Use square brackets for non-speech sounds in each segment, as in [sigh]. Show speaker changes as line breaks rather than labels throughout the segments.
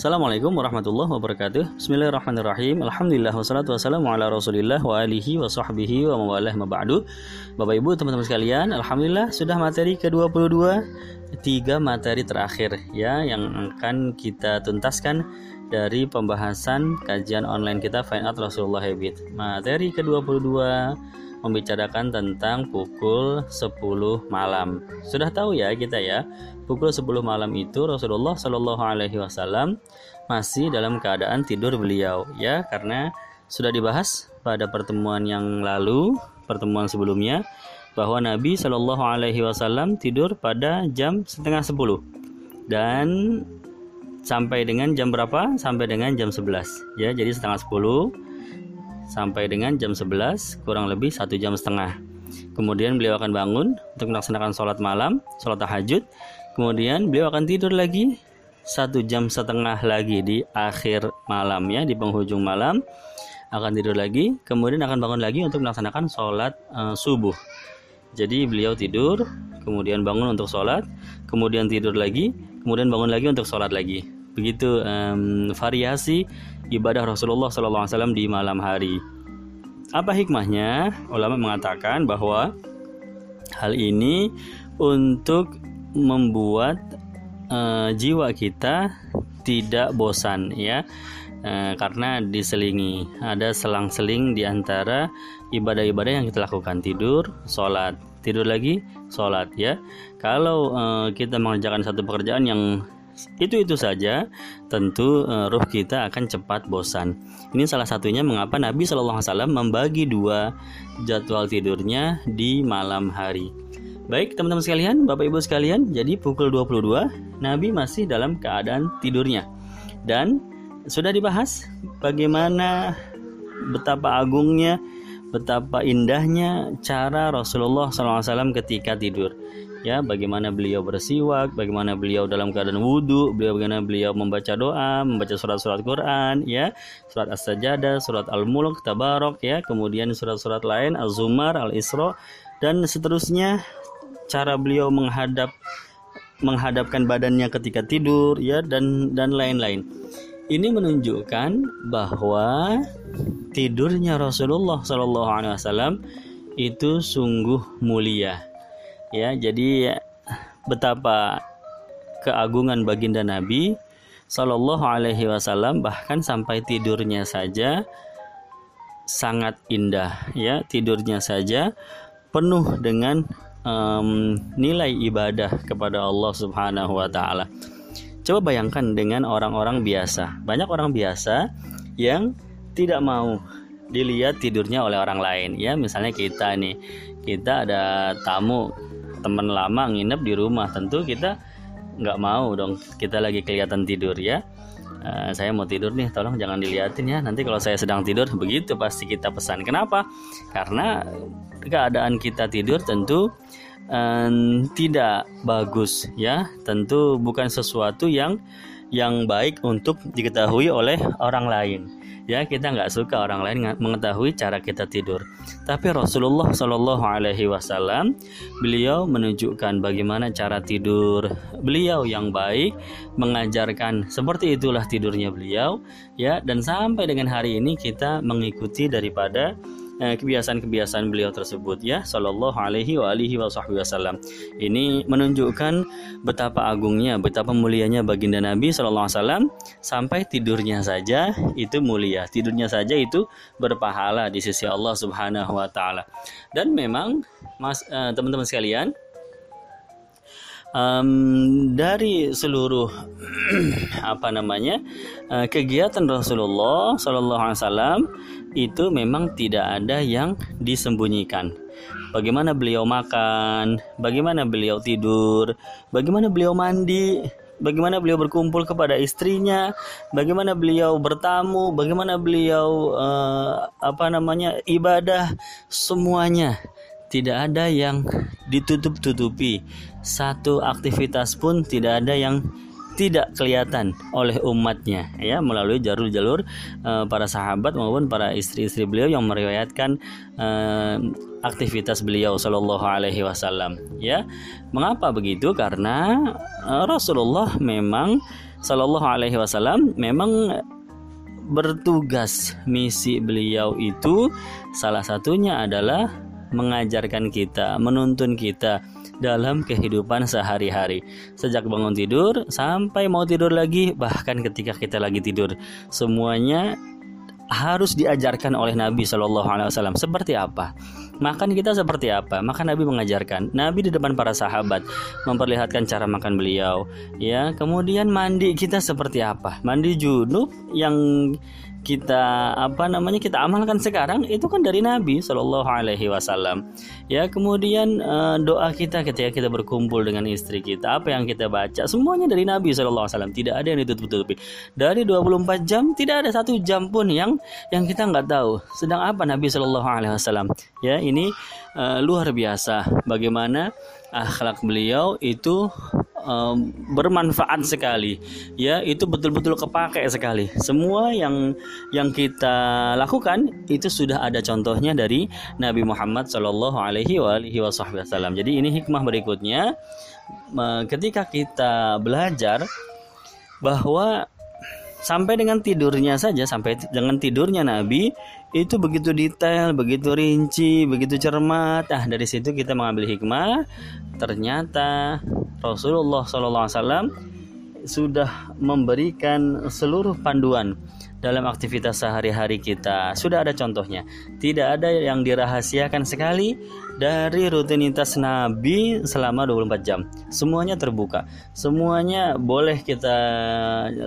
Assalamualaikum warahmatullahi wabarakatuh. Bismillahirrahmanirrahim. Alhamdulillah wassalatu wassalamu ala rasulillah wa alihi wa sahbihi wa mawalah maba'du Bapak ibu teman-teman sekalian Alhamdulillah sudah materi ke-22 Tiga materi terakhir ya Yang akan kita tuntaskan dari pembahasan kajian online kita Fine Art Rasulullah Habit Materi ke-22 membicarakan tentang pukul 10 malam. Sudah tahu ya kita ya pukul 10 malam itu Rasulullah Shallallahu Alaihi Wasallam masih dalam keadaan tidur beliau ya karena sudah dibahas pada pertemuan yang lalu pertemuan sebelumnya bahwa Nabi Shallallahu Alaihi Wasallam tidur pada jam setengah 10 dan sampai dengan jam berapa? Sampai dengan jam 11 ya jadi setengah 10 sampai dengan jam 11 kurang lebih satu jam setengah. Kemudian beliau akan bangun untuk melaksanakan sholat malam sholat tahajud. Kemudian beliau akan tidur lagi satu jam setengah lagi di akhir malam ya di penghujung malam. Akan tidur lagi kemudian akan bangun lagi untuk melaksanakan sholat uh, subuh. Jadi beliau tidur kemudian bangun untuk sholat kemudian tidur lagi kemudian bangun lagi untuk sholat lagi. Begitu um, variasi ibadah Rasulullah SAW di malam hari. Apa hikmahnya? Ulama mengatakan bahwa hal ini untuk membuat uh, jiwa kita tidak bosan ya. Uh, karena diselingi. Ada selang-seling di antara ibadah-ibadah yang kita lakukan. Tidur, sholat, tidur lagi, sholat ya. Kalau uh, kita mengerjakan satu pekerjaan yang itu itu saja. Tentu uh, ruh kita akan cepat bosan. Ini salah satunya mengapa Nabi Shallallahu Alaihi Wasallam membagi dua jadwal tidurnya di malam hari. Baik teman-teman sekalian, Bapak Ibu sekalian, jadi pukul 22 Nabi masih dalam keadaan tidurnya. Dan sudah dibahas bagaimana betapa agungnya, betapa indahnya cara Rasulullah SAW ketika tidur. Ya, bagaimana beliau bersiwak, bagaimana beliau dalam keadaan wudhu, beliau bagaimana beliau membaca doa, membaca surat-surat Quran, ya, surat As-Sajadah, surat Al-Mulk, Tabarok, ya, kemudian surat-surat lain, Az-Zumar, Al-Isra, dan seterusnya cara beliau menghadap menghadapkan badannya ketika tidur ya dan dan lain-lain. Ini menunjukkan bahwa tidurnya Rasulullah Shallallahu Alaihi Wasallam itu sungguh mulia. Ya, jadi betapa keagungan baginda Nabi Shallallahu Alaihi Wasallam bahkan sampai tidurnya saja sangat indah ya tidurnya saja penuh dengan um, nilai ibadah kepada Allah Subhanahu wa taala. Coba bayangkan dengan orang-orang biasa. Banyak orang biasa yang tidak mau dilihat tidurnya oleh orang lain. Ya misalnya kita nih kita ada tamu teman lama nginep di rumah tentu kita nggak mau dong kita lagi kelihatan tidur ya. Uh, saya mau tidur nih tolong jangan dilihatin ya. Nanti kalau saya sedang tidur begitu pasti kita pesan. Kenapa? Karena keadaan kita tidur tentu um, tidak bagus ya. Tentu bukan sesuatu yang yang baik untuk diketahui oleh orang lain. Ya kita nggak suka orang lain mengetahui cara kita tidur. Tapi Rasulullah Shallallahu Alaihi Wasallam beliau menunjukkan bagaimana cara tidur beliau yang baik mengajarkan seperti itulah tidurnya beliau ya. Dan sampai dengan hari ini kita mengikuti daripada kebiasaan-kebiasaan beliau tersebut ya sallallahu alaihi wa alihi wasallam. Ini menunjukkan betapa agungnya, betapa mulianya baginda Nabi sallallahu alaihi wasallam sampai tidurnya saja itu mulia. Tidurnya saja itu berpahala di sisi Allah Subhanahu wa taala. Dan memang Mas uh, teman-teman sekalian, um, dari seluruh [clears throat] apa namanya uh, kegiatan Rasulullah Shallallahu Alaihi Wasallam itu memang tidak ada yang disembunyikan. Bagaimana beliau makan, bagaimana beliau tidur, bagaimana beliau mandi, bagaimana beliau berkumpul kepada istrinya, bagaimana beliau bertamu, bagaimana beliau uh, apa namanya ibadah, semuanya tidak ada yang ditutup-tutupi. Satu aktivitas pun tidak ada yang tidak kelihatan oleh umatnya ya melalui jalur-jalur uh, para sahabat maupun para istri-istri beliau yang meriwayatkan uh, aktivitas beliau Shallallahu Alaihi Wasallam. Ya, mengapa begitu? Karena uh, Rasulullah memang Shallallahu Alaihi Wasallam memang bertugas misi beliau itu salah satunya adalah mengajarkan kita, menuntun kita dalam kehidupan sehari-hari. Sejak bangun tidur sampai mau tidur lagi, bahkan ketika kita lagi tidur, semuanya harus diajarkan oleh Nabi Shallallahu Alaihi Wasallam. Seperti apa? Makan kita seperti apa? Maka Nabi mengajarkan. Nabi di depan para sahabat memperlihatkan cara makan beliau. Ya, kemudian mandi kita seperti apa? Mandi junub yang kita apa namanya kita amalkan sekarang itu kan dari Nabi Shallallahu Alaihi Wasallam ya kemudian uh, doa kita ketika kita berkumpul dengan istri kita apa yang kita baca semuanya dari Nabi Shallallahu Alaihi Wasallam tidak ada yang ditutup-tutupi dari 24 jam tidak ada satu jam pun yang yang kita nggak tahu sedang apa Nabi Shallallahu Alaihi Wasallam ya ini uh, luar biasa. Bagaimana akhlak beliau itu um, bermanfaat sekali. Ya itu betul-betul kepakai sekali. Semua yang yang kita lakukan itu sudah ada contohnya dari Nabi Muhammad Shallallahu Alaihi Wasallam. Jadi ini hikmah berikutnya. Ketika kita belajar bahwa sampai dengan tidurnya saja sampai dengan tidurnya Nabi itu begitu detail, begitu rinci, begitu cermat. Ah dari situ kita mengambil hikmah. Ternyata Rasulullah SAW sudah memberikan seluruh panduan dalam aktivitas sehari-hari kita. Sudah ada contohnya. Tidak ada yang dirahasiakan sekali dari rutinitas Nabi selama 24 jam. Semuanya terbuka. Semuanya boleh kita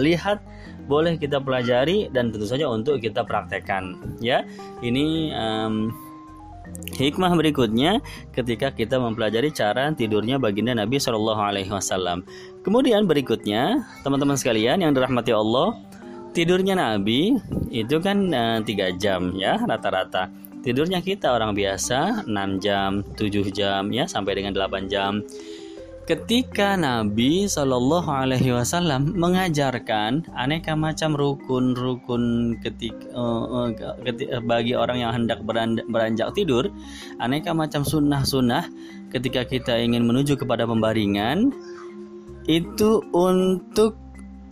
lihat boleh kita pelajari dan tentu saja untuk kita praktekkan ya ini um, Hikmah berikutnya ketika kita mempelajari cara tidurnya baginda Nabi Shallallahu Alaihi Wasallam. Kemudian berikutnya teman-teman sekalian yang dirahmati Allah, tidurnya Nabi itu kan uh, jam ya rata-rata. Tidurnya kita orang biasa 6 jam, 7 jam ya sampai dengan 8 jam ketika Nabi Shallallahu Alaihi Wasallam mengajarkan aneka macam rukun-rukun ketika uh, uh, bagi orang yang hendak beranjak tidur, aneka macam sunnah-sunnah ketika kita ingin menuju kepada pembaringan itu untuk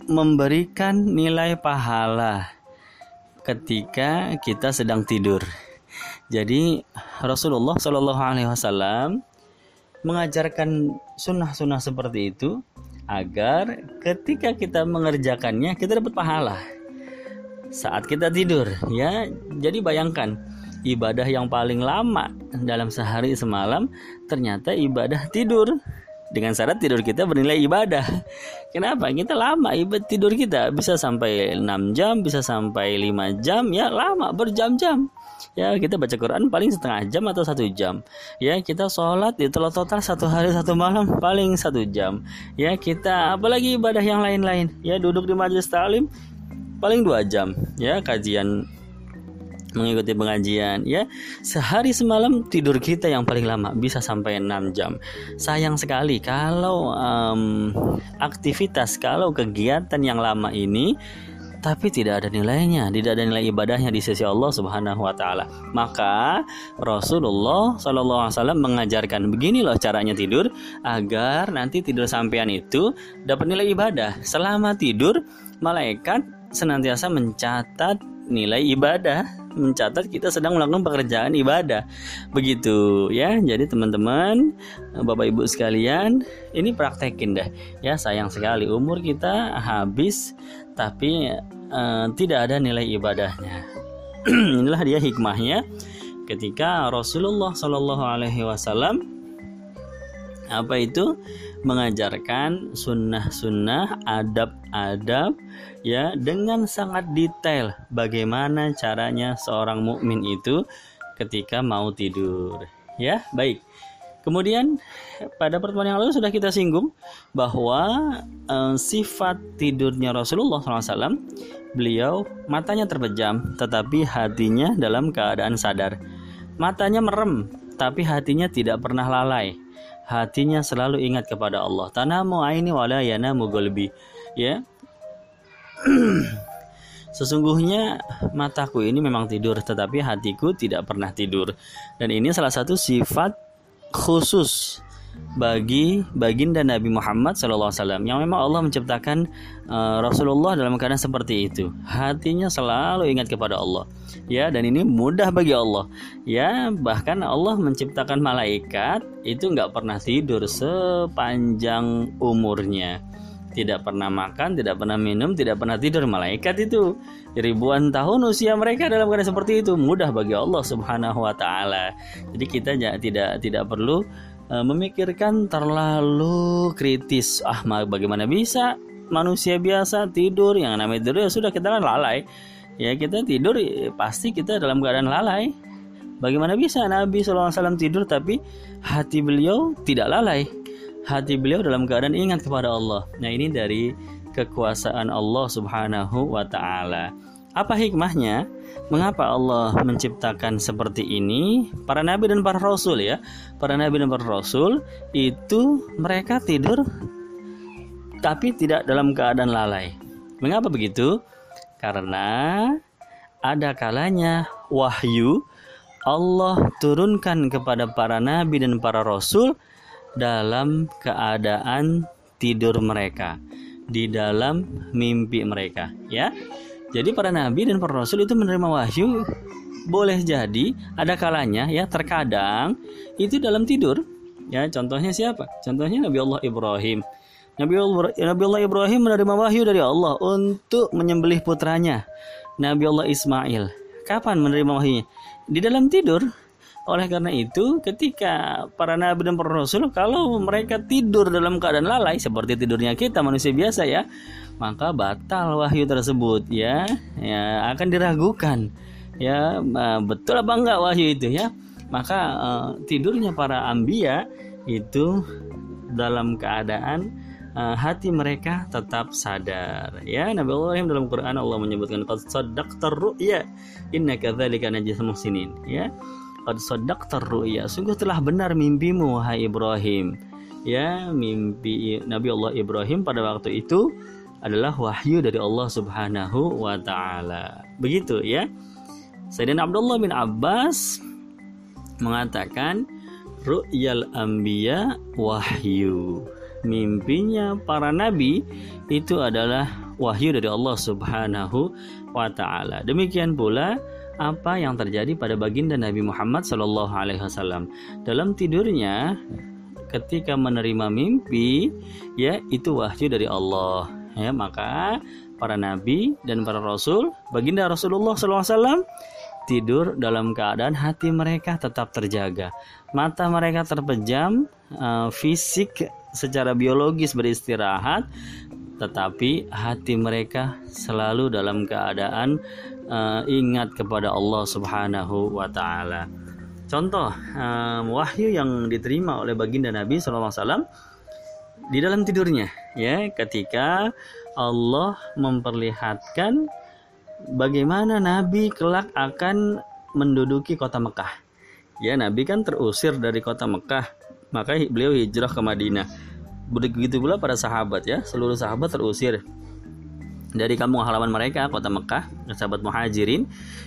memberikan nilai pahala ketika kita sedang tidur. Jadi Rasulullah Shallallahu Alaihi Wasallam mengajarkan sunnah-sunnah seperti itu agar ketika kita mengerjakannya kita dapat pahala saat kita tidur ya jadi bayangkan ibadah yang paling lama dalam sehari semalam ternyata ibadah tidur dengan syarat tidur kita bernilai ibadah. Kenapa? Kita lama ibadah tidur kita bisa sampai 6 jam, bisa sampai 5 jam, ya lama berjam-jam ya kita baca Quran paling setengah jam atau satu jam. Ya kita sholat itu total satu hari satu malam paling satu jam. Ya kita apalagi ibadah yang lain-lain. Ya duduk di majelis talim paling dua jam. Ya kajian mengikuti pengajian. Ya sehari semalam tidur kita yang paling lama bisa sampai 6 jam. Sayang sekali kalau um, aktivitas kalau kegiatan yang lama ini tapi tidak ada nilainya, tidak ada nilai ibadahnya di sisi Allah Subhanahu wa taala. Maka Rasulullah Shallallahu alaihi wasallam mengajarkan begini loh caranya tidur agar nanti tidur sampean itu dapat nilai ibadah. Selama tidur malaikat senantiasa mencatat nilai ibadah mencatat kita sedang melakukan pekerjaan ibadah. Begitu ya. Jadi teman-teman bapak ibu sekalian ini praktekin deh ya. Sayang sekali umur kita habis tapi uh, tidak ada nilai ibadahnya. [clears throat] Inilah dia hikmahnya. Ketika Rasulullah Shallallahu Alaihi Wasallam apa itu mengajarkan sunnah-sunnah adab-adab ya dengan sangat detail bagaimana caranya seorang mukmin itu ketika mau tidur ya baik Kemudian pada pertemuan yang lalu sudah kita singgung bahwa e, sifat tidurnya Rasulullah SAW, beliau matanya terpejam, tetapi hatinya dalam keadaan sadar. Matanya merem, tapi hatinya tidak pernah lalai. Hatinya selalu ingat kepada Allah. Tanamu aini wala yanamu golbi. Ya. [clears throat] Sesungguhnya mataku ini memang tidur tetapi hatiku tidak pernah tidur. Dan ini salah satu sifat khusus bagi baginda Nabi Muhammad SAW yang memang Allah menciptakan uh, Rasulullah dalam keadaan seperti itu. Hatinya selalu ingat kepada Allah. Ya dan ini mudah bagi Allah. Ya bahkan Allah menciptakan malaikat itu nggak pernah tidur sepanjang umurnya. Tidak pernah makan, tidak pernah minum, tidak pernah tidur. Malaikat itu ribuan tahun usia mereka dalam keadaan seperti itu. Mudah bagi Allah Subhanahu wa taala. Jadi kita tidak tidak perlu memikirkan terlalu kritis. Ah, bagaimana bisa manusia biasa tidur yang namanya tidur ya sudah kita kan lalai. Ya kita tidur ya, pasti kita dalam keadaan lalai. Bagaimana bisa Nabi SAW tidur tapi hati beliau tidak lalai? Hati beliau dalam keadaan ingat kepada Allah. Nah ini dari kekuasaan Allah Subhanahu wa Ta'ala. Apa hikmahnya? Mengapa Allah menciptakan seperti ini? Para nabi dan para rasul ya. Para nabi dan para rasul itu mereka tidur tapi tidak dalam keadaan lalai. Mengapa begitu? Karena ada kalanya wahyu Allah turunkan kepada para nabi dan para rasul dalam keadaan tidur mereka di dalam mimpi mereka ya jadi para nabi dan para rasul itu menerima wahyu boleh jadi ada kalanya ya terkadang itu dalam tidur. Ya, contohnya siapa? Contohnya Nabi Allah Ibrahim. Nabi Allah, Nabi Allah Ibrahim menerima wahyu dari Allah untuk menyembelih putranya. Nabi Allah Ismail. Kapan menerima wahyunya? Di dalam tidur. Oleh karena itu, ketika para nabi dan para rasul kalau mereka tidur dalam keadaan lalai seperti tidurnya kita manusia biasa ya, maka batal wahyu tersebut ya. Ya akan diragukan. Ya betul apa enggak wahyu itu ya? Maka uh, tidurnya para ambia itu dalam keadaan uh, hati mereka tetap sadar ya. Nabi Allah dalam Quran Allah menyebutkan qad saddaqtar ru'ya inna kadzalika najzil muhsinin ya. Qad saddaqtar ru'ya sungguh telah benar mimpimu wahai Ibrahim. Ya mimpi Nabi Allah Ibrahim pada waktu itu adalah wahyu dari Allah Subhanahu wa taala. Begitu ya. Sayyidina Abdullah bin Abbas mengatakan ru'yal anbiya wahyu. Mimpinya para nabi itu adalah wahyu dari Allah Subhanahu wa taala. Demikian pula apa yang terjadi pada baginda Nabi Muhammad Shallallahu alaihi wasallam. Dalam tidurnya ketika menerima mimpi ya itu wahyu dari Allah ya maka para nabi dan para rasul baginda Rasulullah SAW tidur dalam keadaan hati mereka tetap terjaga mata mereka terpejam uh, fisik secara biologis beristirahat tetapi hati mereka selalu dalam keadaan uh, ingat kepada Allah Subhanahu wa taala. Contoh um, wahyu yang diterima oleh baginda Nabi SAW di dalam tidurnya ya ketika Allah memperlihatkan bagaimana Nabi kelak akan menduduki kota Mekah. Ya, Nabi kan terusir dari kota Mekah, maka beliau hijrah ke Madinah. Begitu pula para sahabat ya, seluruh sahabat terusir dari kampung halaman mereka kota Mekah sahabat muhajirin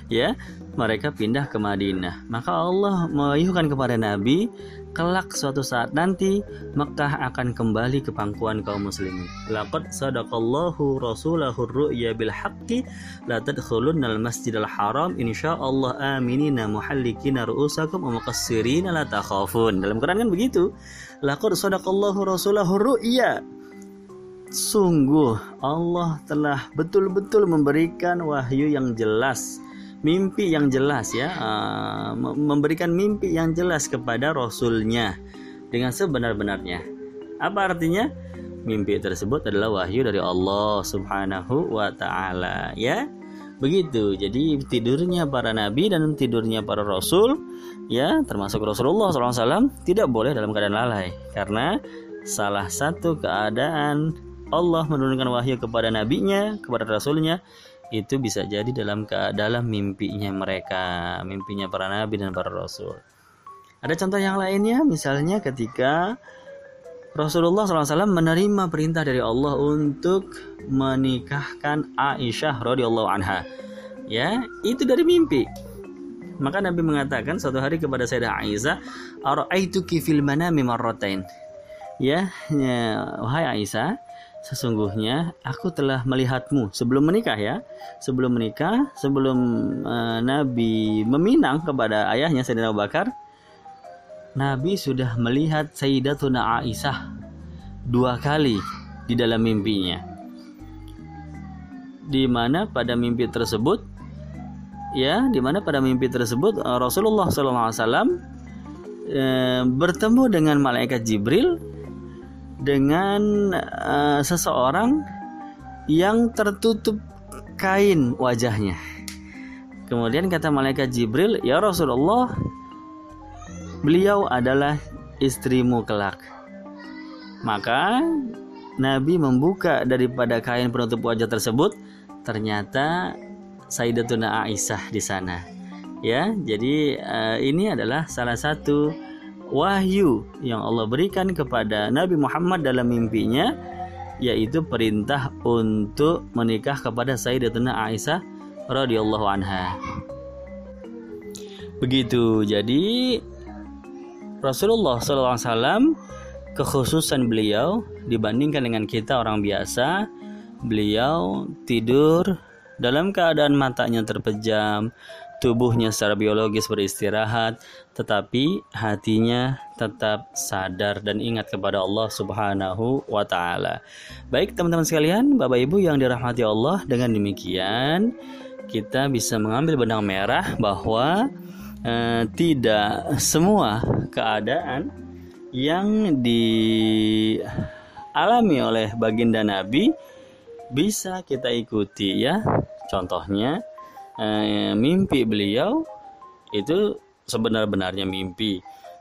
ya mereka pindah ke Madinah. Maka Allah mewahyukan kepada Nabi kelak suatu saat nanti Mekah akan kembali ke pangkuan kaum muslimin. Laqad sadaqallahu rasulahu ru'ya bil haqqi la tadkhulunna al masjidal haram insyaallah aminina muhallikina ru'usakum wa muqassirina la takhafun. Dalam Quran kan begitu. Laqad sadaqallahu rasulahu ru'ya Sungguh Allah telah betul-betul memberikan wahyu yang jelas, mimpi yang jelas ya, uh, memberikan mimpi yang jelas kepada Rasulnya dengan sebenar-benarnya. Apa artinya? Mimpi tersebut adalah wahyu dari Allah Subhanahu wa taala ya. Begitu. Jadi tidurnya para nabi dan tidurnya para rasul ya, termasuk Rasulullah SAW tidak boleh dalam keadaan lalai karena salah satu keadaan Allah menurunkan wahyu kepada nabinya, kepada rasulnya, itu bisa jadi dalam dalam mimpinya mereka, mimpinya para nabi dan para rasul. Ada contoh yang lainnya, misalnya ketika Rasulullah SAW menerima perintah dari Allah untuk menikahkan Aisyah radhiyallahu anha. Ya, itu dari mimpi. Maka Nabi mengatakan suatu hari kepada Sayyidah Aisyah, "Ara'aituki fil manami marratain." Ya, ya, wahai Aisyah, sesungguhnya aku telah melihatmu sebelum menikah ya. Sebelum menikah, sebelum uh, Nabi meminang kepada ayahnya Sayyidina Abu Bakar, Nabi sudah melihat Sayyidatuna Aisyah dua kali di dalam mimpinya. Di mana pada mimpi tersebut ya, di mana pada mimpi tersebut eh, Rasulullah SAW eh, bertemu dengan malaikat Jibril dengan uh, seseorang yang tertutup kain wajahnya. Kemudian kata malaikat Jibril, "Ya Rasulullah, beliau adalah istrimu kelak." Maka Nabi membuka daripada kain penutup wajah tersebut, ternyata Sayyidatuna Aisyah di sana. Ya, jadi uh, ini adalah salah satu wahyu yang Allah berikan kepada Nabi Muhammad dalam mimpinya yaitu perintah untuk menikah kepada Sayyidatuna Aisyah radhiyallahu anha. Begitu. Jadi Rasulullah SAW kekhususan beliau dibandingkan dengan kita orang biasa, beliau tidur dalam keadaan matanya terpejam, tubuhnya secara biologis beristirahat, tetapi hatinya tetap sadar dan ingat kepada Allah Subhanahu wa taala. Baik teman-teman sekalian, Bapak Ibu yang dirahmati Allah, dengan demikian kita bisa mengambil benang merah bahwa eh, tidak semua keadaan yang dialami oleh baginda Nabi bisa kita ikuti ya. Contohnya eh, mimpi beliau itu sebenar-benarnya mimpi.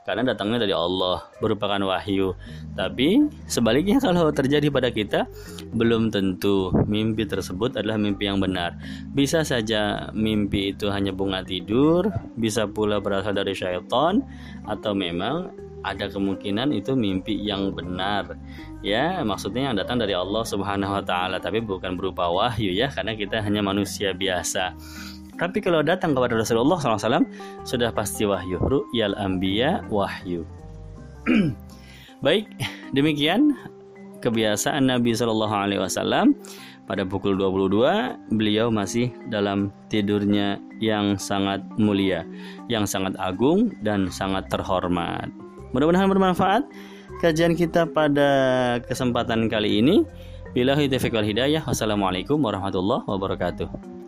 Karena datangnya dari Allah merupakan wahyu. Tapi sebaliknya [laughs] kalau terjadi pada kita belum tentu mimpi tersebut adalah mimpi yang benar. Bisa saja mimpi itu hanya bunga tidur bisa pula berasal dari syaitan atau memang ada kemungkinan itu mimpi yang benar. Ya maksudnya yang datang dari Allah Subhanahu wa taala tapi bukan berupa wahyu ya karena kita hanya manusia biasa tapi kalau datang kepada Rasulullah SAW sudah pasti wahyu. Ru'yal anbiya wahyu. [clears throat] Baik, demikian kebiasaan Nabi Shallallahu Alaihi Wasallam pada pukul 22 beliau masih dalam tidurnya yang sangat mulia, yang sangat agung dan sangat terhormat. Mudah-mudahan bermanfaat kajian kita pada kesempatan kali ini. Bila hidayah. Wassalamualaikum warahmatullahi wabarakatuh.